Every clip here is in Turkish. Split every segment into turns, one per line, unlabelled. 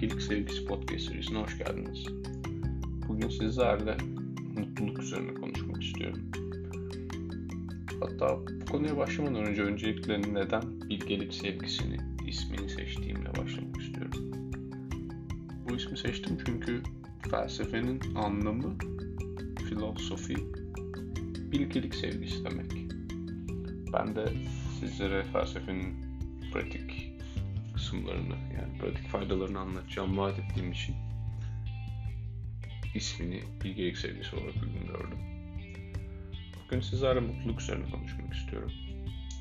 Bilgelik Sevgisi Podcast serisine hoş geldiniz. Bugün sizlerle mutluluk üzerine konuşmak istiyorum. Hatta bu konuya başlamadan önce öncelikle neden Bilgelik Sevgisini ismini seçtiğimle başlamak istiyorum. Bu ismi seçtim çünkü felsefenin anlamı, filosofi, bilgelik sevgisi demek. Ben de sizlere felsefenin pratik kısımlarını yani pratik faydalarını anlatacağım vaat ettiğim için ismini bilgelik sevgisi olarak uygun gördüm. Bugün sizlerle mutluluk üzerine konuşmak istiyorum.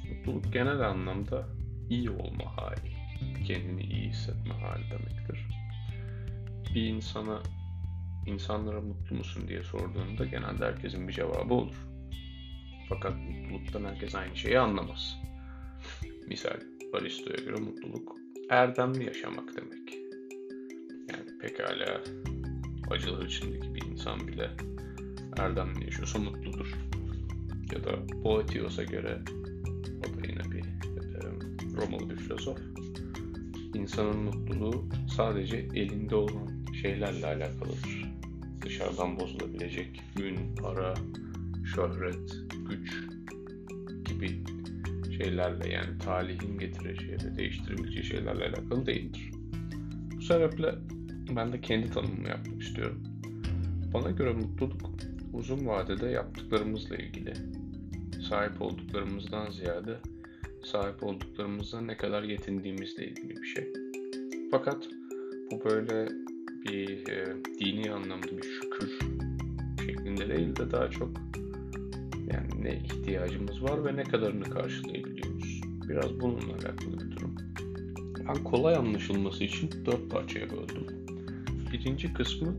Mutluluk genel anlamda iyi olma hali, kendini iyi hissetme hali demektir. Bir insana insanlara mutlu musun diye sorduğunda genelde herkesin bir cevabı olur. Fakat mutluluktan herkes aynı şeyi anlamaz. Misal Aristo'ya göre mutluluk erdemli yaşamak demek. Yani pekala acılar içindeki bir insan bile erdemli yaşıyorsa mutludur. Ya da Boetios'a göre o da yine bir e, Romalı bir filozof. İnsanın mutluluğu sadece elinde olan şeylerle alakalıdır. Dışarıdan bozulabilecek ün, para, şöhret, güç gibi şeylerle yani talihin getireceği ve değiştirebileceği şeylerle alakalı değildir. Bu sebeple ben de kendi tanımımı yapmak istiyorum. Bana göre mutluluk uzun vadede yaptıklarımızla ilgili. Sahip olduklarımızdan ziyade sahip olduklarımızla ne kadar yetindiğimizle ilgili bir şey. Fakat bu böyle bir e, dini anlamda bir şükür şeklinde değil de daha çok ne ihtiyacımız var ve ne kadarını karşılayabiliyoruz. Biraz bununla alakalı bir durum. Ben kolay anlaşılması için dört parçaya böldüm. Birinci kısmı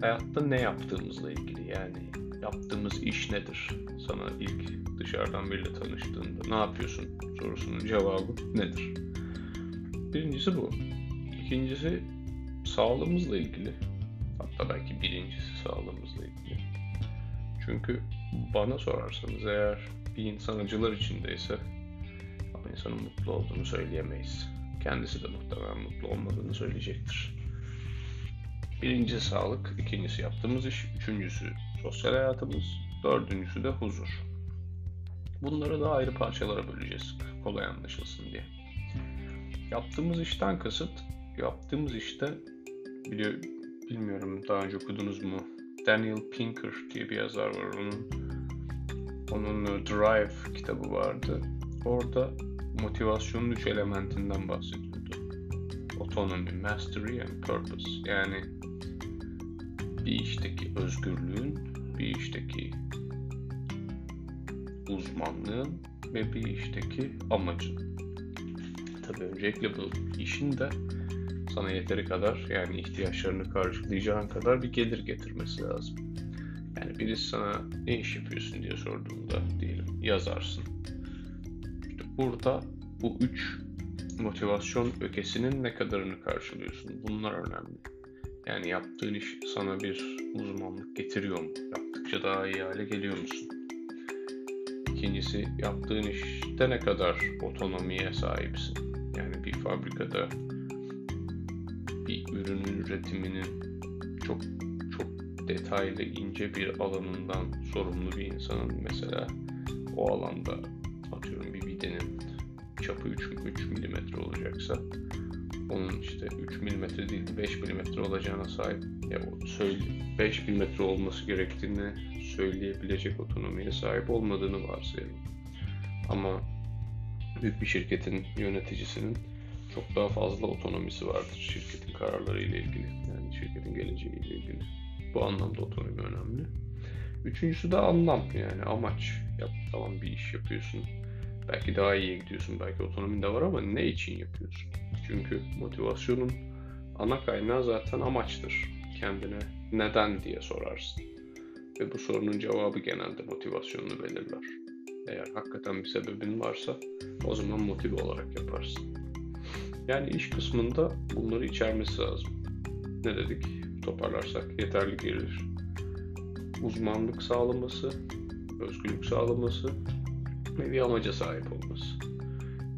hayatta ne yaptığımızla ilgili. Yani yaptığımız iş nedir? Sana ilk dışarıdan biriyle tanıştığında ne yapıyorsun sorusunun cevabı nedir? Birincisi bu. İkincisi sağlığımızla ilgili. Hatta belki birincisi sağlığımızla ilgili. Çünkü bana sorarsanız eğer bir insan acılar içindeyse ama insanın mutlu olduğunu söyleyemeyiz. Kendisi de muhtemelen mutlu olmadığını söyleyecektir. Birincisi sağlık, ikincisi yaptığımız iş, üçüncüsü sosyal hayatımız, dördüncüsü de huzur. Bunları da ayrı parçalara böleceğiz kolay anlaşılsın diye. Yaptığımız işten kasıt, yaptığımız işte biliyor, bilmiyorum daha önce okudunuz mu? Daniel Pinker diye bir yazar var onun. Onun Drive kitabı vardı. Orada motivasyonun üç elementinden bahsediyordu. Autonomy, Mastery and Purpose. Yani bir işteki özgürlüğün, bir işteki uzmanlığın ve bir işteki amacın. Tabii öncelikle bu işin de sana yeteri kadar yani ihtiyaçlarını karşılayacağın kadar bir gelir getirmesi lazım. Yani birisi sana ne iş yapıyorsun diye sorduğunda diyelim yazarsın. İşte burada bu üç motivasyon ökesinin ne kadarını karşılıyorsun? Bunlar önemli. Yani yaptığın iş sana bir uzmanlık getiriyor mu? Yaptıkça daha iyi hale geliyor musun? İkincisi yaptığın işte ne kadar otonomiye sahipsin? Yani bir fabrikada bir ürünün üretiminin çok çok detaylı ince bir alanından sorumlu bir insanın mesela o alanda atıyorum bir videnin çapı 3, 3 mm olacaksa onun işte 3 mm değil 5 mm olacağına sahip ya söyle 5 mm olması gerektiğini söyleyebilecek otonomiye sahip olmadığını varsayalım. Ama büyük bir şirketin yöneticisinin çok daha fazla otonomisi vardır şirketin kararları ile ilgili. Yani şirketin geleceği ile ilgili. Bu anlamda otonomi önemli. Üçüncüsü de anlam yani amaç. Yap, tamam bir iş yapıyorsun. Belki daha iyi gidiyorsun. Belki otonomin de var ama ne için yapıyorsun? Çünkü motivasyonun ana kaynağı zaten amaçtır. Kendine neden diye sorarsın. Ve bu sorunun cevabı genelde motivasyonunu belirler. Eğer hakikaten bir sebebin varsa o zaman motive olarak yaparsın. Yani iş kısmında bunları içermesi lazım. Ne dedik? Toparlarsak yeterli gelir. Uzmanlık sağlaması, özgürlük sağlaması ve bir amaca sahip olması.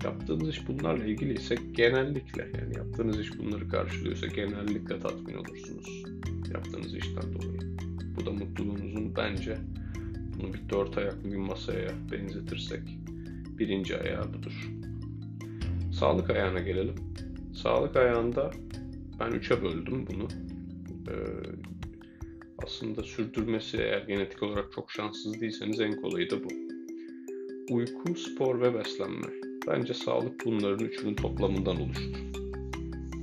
yaptığınız iş bunlarla ilgili ise genellikle yani yaptığınız iş bunları karşılıyorsa genellikle tatmin olursunuz yaptığınız işten dolayı. Bu da mutluluğunuzun bence bunu bir dört ayaklı bir masaya benzetirsek birinci ayağı budur. Sağlık ayağına gelelim. Sağlık ayağında ben üçe böldüm bunu. Ee, aslında sürdürmesi eğer genetik olarak çok şanssız değilseniz en kolayı da bu. Uyku, spor ve beslenme. Bence sağlık bunların üçünün toplamından oluşur.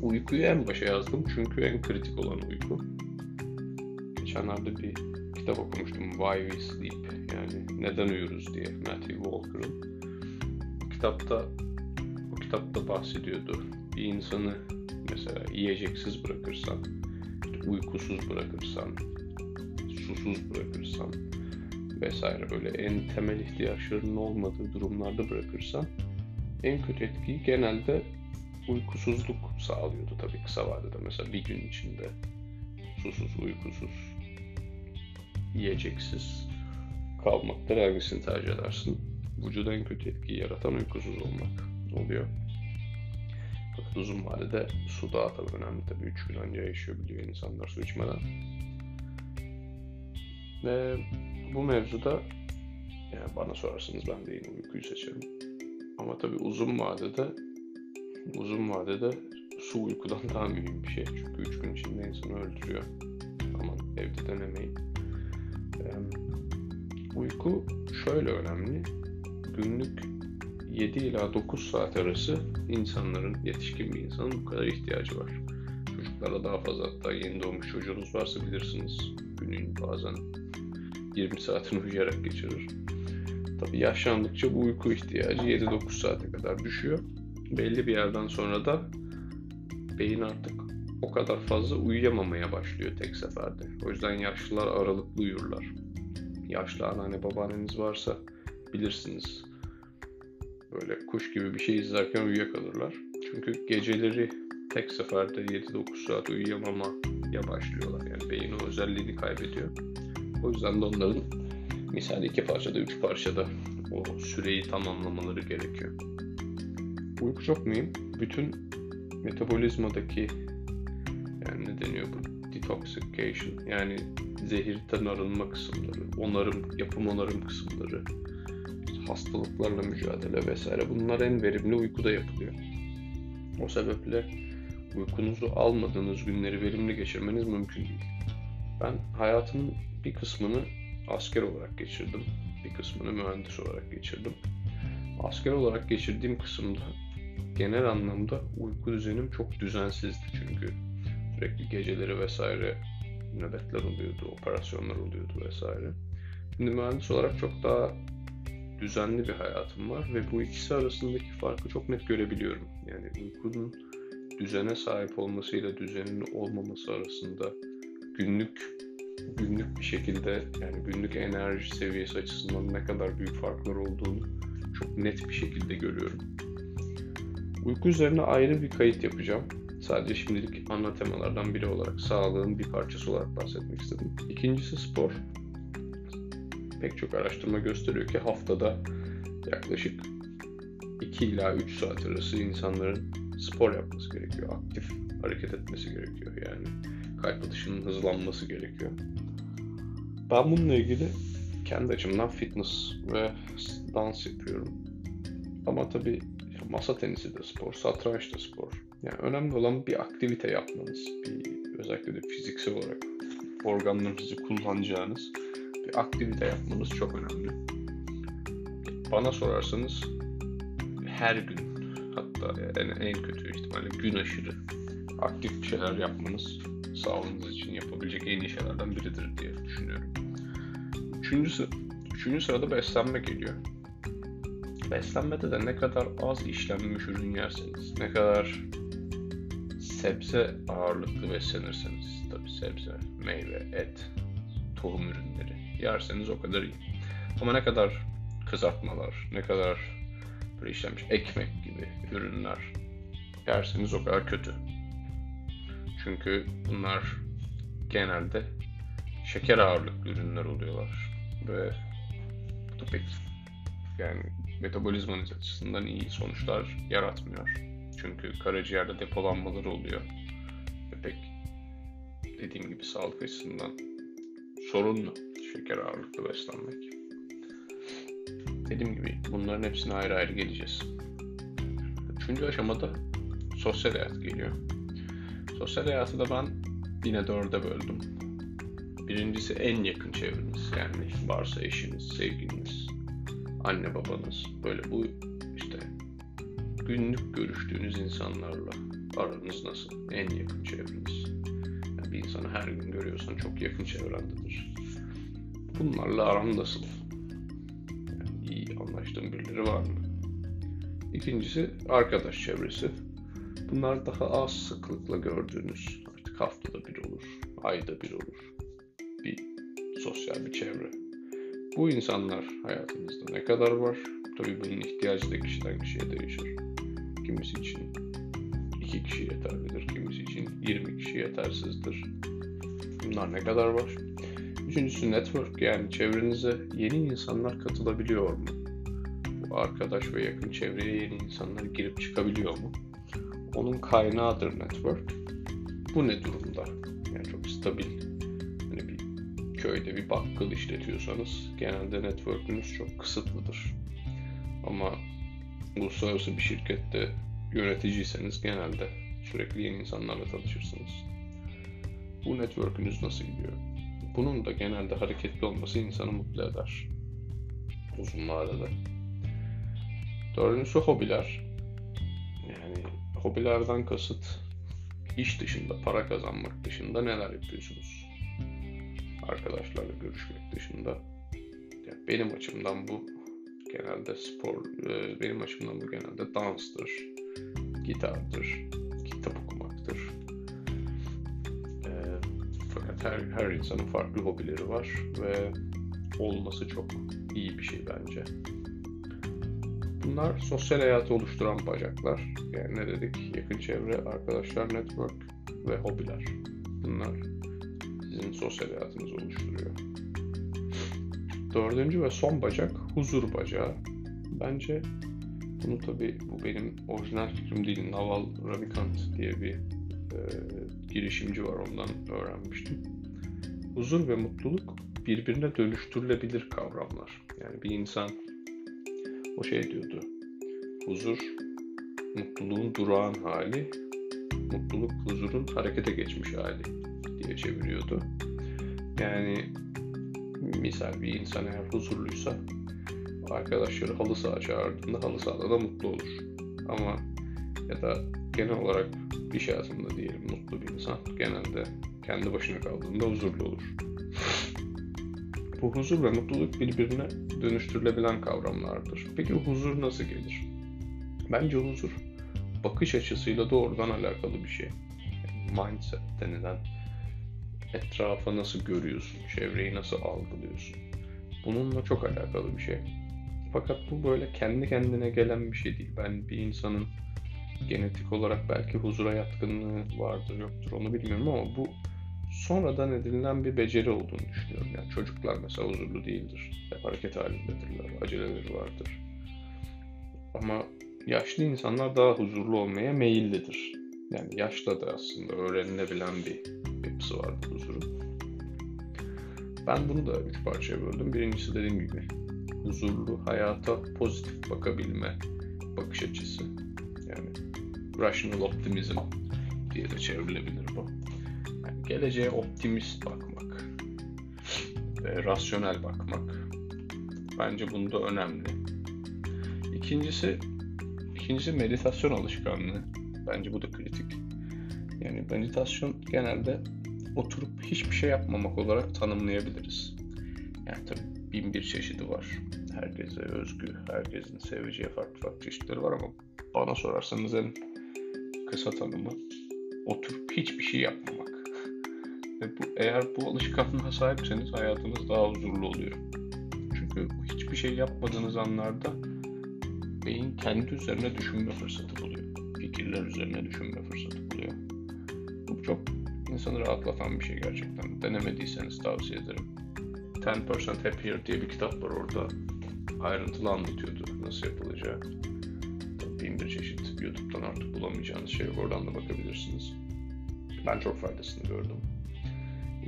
Uykuyu en başa yazdım çünkü en kritik olan uyku. Geçenlerde bir kitap okumuştum Why We Sleep yani neden uyuruz diye Matthew Walker'ın. Kitapta kitapta bahsediyordu. Bir insanı mesela yiyeceksiz bırakırsan, uykusuz bırakırsan, susuz bırakırsan vesaire böyle en temel ihtiyaçlarının olmadığı durumlarda bırakırsan en kötü etkiyi genelde uykusuzluk sağlıyordu tabii kısa vadede. Mesela bir gün içinde susuz, uykusuz, yiyeceksiz kalmakta hangisini tercih edersin? Vücuda en kötü etkiyi yaratan uykusuz olmak oluyor. Fakat uzun vadede su daha tabii önemli tabii. 3 gün önce yaşayabiliyor insanlar su içmeden. Ve bu mevzuda yani bana sorarsanız ben de yine uykuyu seçerim. Ama tabii uzun vadede uzun vadede su uykudan daha mühim bir şey. Çünkü 3 gün içinde insanı öldürüyor. Aman evde denemeyin. Ee, uyku şöyle önemli. Günlük 7 ila 9 saat arası insanların, yetişkin bir insanın bu kadar ihtiyacı var. Çocuklara daha fazla hatta yeni doğmuş çocuğunuz varsa bilirsiniz. Günün bazen 20 saatini uyuyarak geçirir. Tabii yaşlandıkça bu uyku ihtiyacı 7-9 saate kadar düşüyor. Belli bir yerden sonra da beyin artık o kadar fazla uyuyamamaya başlıyor tek seferde. O yüzden yaşlılar aralıklı uyurlar. Yaşlı anneanne babaanneniz varsa bilirsiniz. Böyle kuş gibi bir şey izlerken uyuyakalırlar. Çünkü geceleri tek seferde 7-9 saat uyuyamamaya başlıyorlar. Yani beyin o özelliğini kaybediyor. O yüzden de onların misal iki parçada, üç parçada o süreyi tamamlamaları gerekiyor. Uyku çok mühim. Bütün metabolizmadaki yani ne deniyor bu? Detoxification yani zehirden arınma kısımları, onarım, yapım onarım kısımları, hastalıklarla mücadele vesaire bunlar en verimli uykuda yapılıyor. O sebeple uykunuzu almadığınız günleri verimli geçirmeniz mümkün değil. Ben hayatımın bir kısmını asker olarak geçirdim. Bir kısmını mühendis olarak geçirdim. Asker olarak geçirdiğim kısımda genel anlamda uyku düzenim çok düzensizdi çünkü sürekli geceleri vesaire nöbetler oluyordu, operasyonlar oluyordu vesaire. Şimdi mühendis olarak çok daha düzenli bir hayatım var ve bu ikisi arasındaki farkı çok net görebiliyorum. Yani uykunun düzene sahip olmasıyla düzenin olmaması arasında günlük günlük bir şekilde yani günlük enerji seviyesi açısından ne kadar büyük farklar olduğunu çok net bir şekilde görüyorum. Uyku üzerine ayrı bir kayıt yapacağım. Sadece şimdilik ana temalardan biri olarak sağlığın bir parçası olarak bahsetmek istedim. İkincisi spor. Pek çok araştırma gösteriyor ki haftada yaklaşık 2 ila 3 saat arası insanların spor yapması gerekiyor. Aktif hareket etmesi gerekiyor. Yani kalp atışının hızlanması gerekiyor. Ben bununla ilgili kendi açımdan fitness ve dans yapıyorum. Ama tabii masa tenisi de spor, satranç da spor. Yani önemli olan bir aktivite yapmanız. Bir, özellikle de fiziksel olarak organlarınızı kullanacağınız bir aktivite yapmanız çok önemli. Bana sorarsanız her gün hatta en, en kötü ihtimalle gün aşırı aktif şeyler yapmanız sağlığınız için yapabilecek en iyi şeylerden biridir diye düşünüyorum. Üçüncü, üçüncü sırada beslenme geliyor. Beslenmede de ne kadar az işlenmiş ürün yerseniz, ne kadar sebze ağırlıklı beslenirseniz, tabi sebze, meyve, et, tohum ürünleri yerseniz o kadar iyi. Ama ne kadar kızartmalar, ne kadar böyle işlenmiş ekmek gibi ürünler yerseniz o kadar kötü. Çünkü bunlar genelde şeker ağırlıklı ürünler oluyorlar. Ve bu da pek yani metabolizmanız açısından iyi sonuçlar yaratmıyor. Çünkü karaciğerde depolanmaları oluyor. Ve pek dediğim gibi sağlık açısından sorunlu şeker ağırlıklı beslenmek. Dediğim gibi bunların hepsine ayrı ayrı geleceğiz. Üçüncü aşamada sosyal hayat geliyor. Sosyal hayatı da ben yine dörde böldüm. Birincisi en yakın çevreniz yani varsa eşiniz, sevgiliniz, anne babanız böyle bu işte günlük görüştüğünüz insanlarla aranız nasıl? En yakın çevreniz. Bir insanı her gün görüyorsan çok yakın çevrendedir. Bunlarla aran nasıl? Yani iyi anlaştığın birileri var mı? İkincisi arkadaş çevresi. Bunlar daha az sıklıkla gördüğünüz artık haftada bir olur, ayda bir olur. Bir sosyal bir çevre. Bu insanlar hayatınızda ne kadar var? Tabii bunun ihtiyacı da kişiden kişiye değişir. Kimisi için iki kişi yeterlidir, 20 kişi yetersizdir. Bunlar ne kadar var? Üçüncüsü network yani çevrenize yeni insanlar katılabiliyor mu? Bu arkadaş ve yakın çevreye yeni insanlar girip çıkabiliyor mu? Onun kaynağıdır network. Bu ne durumda? Yani çok stabil. Hani bir köyde bir bakkal işletiyorsanız genelde network'ünüz çok kısıtlıdır. Ama uluslararası bir şirkette yöneticiyseniz genelde sürekli yeni insanlarla tanışırsınız. Bu network'ünüz nasıl gidiyor? Bunun da genelde hareketli olması insanı mutlu eder. Uzun vadede. Dördüncüsü hobiler. Yani hobilerden kasıt iş dışında, para kazanmak dışında neler yapıyorsunuz? Arkadaşlarla görüşmek dışında. Yani benim açımdan bu genelde spor, e, benim açımdan bu genelde danstır, gitardır, her, her insanın farklı hobileri var ve olması çok iyi bir şey bence. Bunlar sosyal hayatı oluşturan bacaklar. Yani ne dedik? Yakın çevre, arkadaşlar, network ve hobiler. Bunlar sizin sosyal hayatınızı oluşturuyor. Dördüncü ve son bacak huzur bacağı. Bence bunu tabi bu benim orijinal fikrim değil. Naval Ravikant diye bir e, girişimci var ondan öğrenmiştim. Huzur ve mutluluk birbirine dönüştürülebilir kavramlar. Yani bir insan o şey diyordu. Huzur mutluluğun durağan hali, mutluluk huzurun harekete geçmiş hali diye çeviriyordu. Yani misal bir insan eğer huzurluysa arkadaşları halı saha çağırdığında halı sahada da mutlu olur. Ama ya da genel olarak iş hayatında diyelim mutlu bir insan genelde kendi başına kaldığında huzurlu olur. Bu huzur ve mutluluk birbirine dönüştürülebilen kavramlardır. Peki huzur nasıl gelir? Bence huzur bakış açısıyla doğrudan alakalı bir şey. Mindset denilen etrafa nasıl görüyorsun, çevreyi nasıl algılıyorsun. Bununla çok alakalı bir şey. Fakat bu böyle kendi kendine gelen bir şey değil. Ben bir insanın genetik olarak belki huzura yatkınlığı vardır yoktur onu bilmiyorum ama bu sonradan edinilen bir beceri olduğunu düşünüyorum. Yani çocuklar mesela huzurlu değildir. Hep hareket halindedirler, aceleleri vardır. Ama yaşlı insanlar daha huzurlu olmaya meyillidir. Yani yaşta da aslında öğrenilebilen bir yapısı var bu huzurun. Ben bunu da üç parçaya böldüm. Birincisi dediğim gibi huzurlu, hayata pozitif bakabilme bakış açısı. Yani rational optimism diye de çevrilebilir bu. Yani geleceğe optimist bakmak, ve rasyonel bakmak. Bence bunda önemli. İkincisi, ikincisi meditasyon alışkanlığı. Bence bu da kritik. Yani meditasyon genelde oturup hiçbir şey yapmamak olarak tanımlayabiliriz. Yani tabii bin bir çeşidi var. Herkese özgü, herkesin seveceği farklı farklı çeşitleri var ama bana sorarsanız en kısa tanımı oturup hiçbir şey yapmamak. Bu, eğer bu alışkanlığa sahipseniz hayatınız daha huzurlu oluyor. Çünkü hiçbir şey yapmadığınız anlarda beyin kendi üzerine düşünme fırsatı buluyor. Fikirler üzerine düşünme fırsatı buluyor. Bu çok insanı rahatlatan bir şey gerçekten. Denemediyseniz tavsiye ederim. 10% Happier diye bir kitap var orada. ayrıntılı anlatıyordu nasıl yapılacağı. Bin bir çeşit YouTube'dan artık bulamayacağınız şey. Oradan da bakabilirsiniz. Ben çok faydasını gördüm.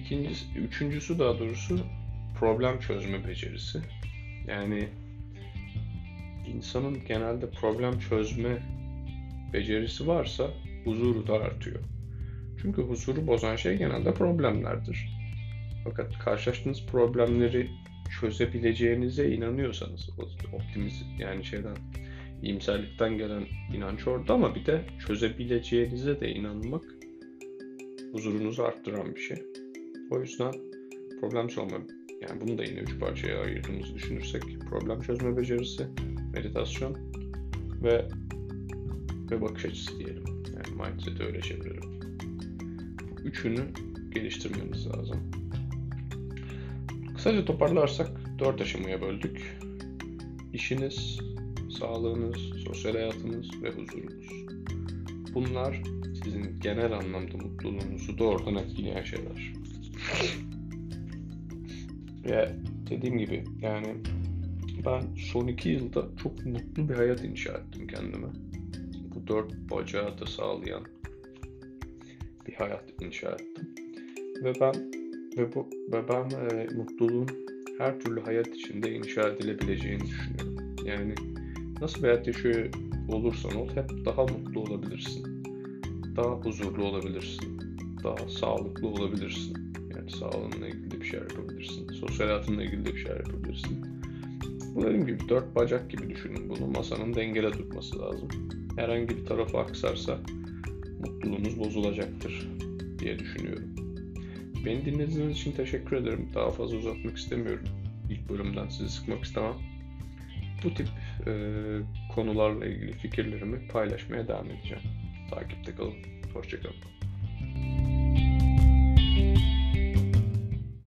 İkincisi, üçüncüsü daha doğrusu problem çözme becerisi. Yani insanın genelde problem çözme becerisi varsa huzuru da artıyor. Çünkü huzuru bozan şey genelde problemlerdir. Fakat karşılaştığınız problemleri çözebileceğinize inanıyorsanız, optimiz yani şeyden iyimserlikten gelen inanç orada ama bir de çözebileceğinize de inanmak huzurunuzu arttıran bir şey. O yüzden problem çözme, yani bunu da yine üç parçaya ayırdığımızı düşünürsek problem çözme becerisi, meditasyon ve ve bakış açısı diyelim. Yani mindset'i öyle çevirelim. Bu üçünü geliştirmeniz lazım. Kısaca toparlarsak dört aşamaya böldük. İşiniz, sağlığınız, sosyal hayatınız ve huzurunuz. Bunlar sizin genel anlamda mutluluğunuzu doğrudan etkileyen şeyler. Ve dediğim gibi yani ben son iki yılda çok mutlu bir hayat inşa ettim kendime. Bu dört bacağı da sağlayan bir hayat inşa ettim. Ve ben ve bu ve ben e, mutluluğun her türlü hayat içinde inşa edilebileceğini düşünüyorum. Yani nasıl bir hayat yaşıyor olursan ol hep daha mutlu olabilirsin. Daha huzurlu olabilirsin. Daha sağlıklı olabilirsin. Sağlığınla ilgili bir şeyler yapabilirsin. Sosyal hayatınla ilgili de bir şeyler yapabilirsin. Bu dediğim gibi dört bacak gibi düşünün bunu. Masanın dengede tutması lazım. Herhangi bir tarafı aksarsa mutluluğunuz bozulacaktır diye düşünüyorum. Beni dinlediğiniz için teşekkür ederim. Daha fazla uzatmak istemiyorum. İlk bölümden sizi sıkmak istemem. Bu tip e, konularla ilgili fikirlerimi paylaşmaya devam edeceğim. Takipte kalın. Hoşçakalın.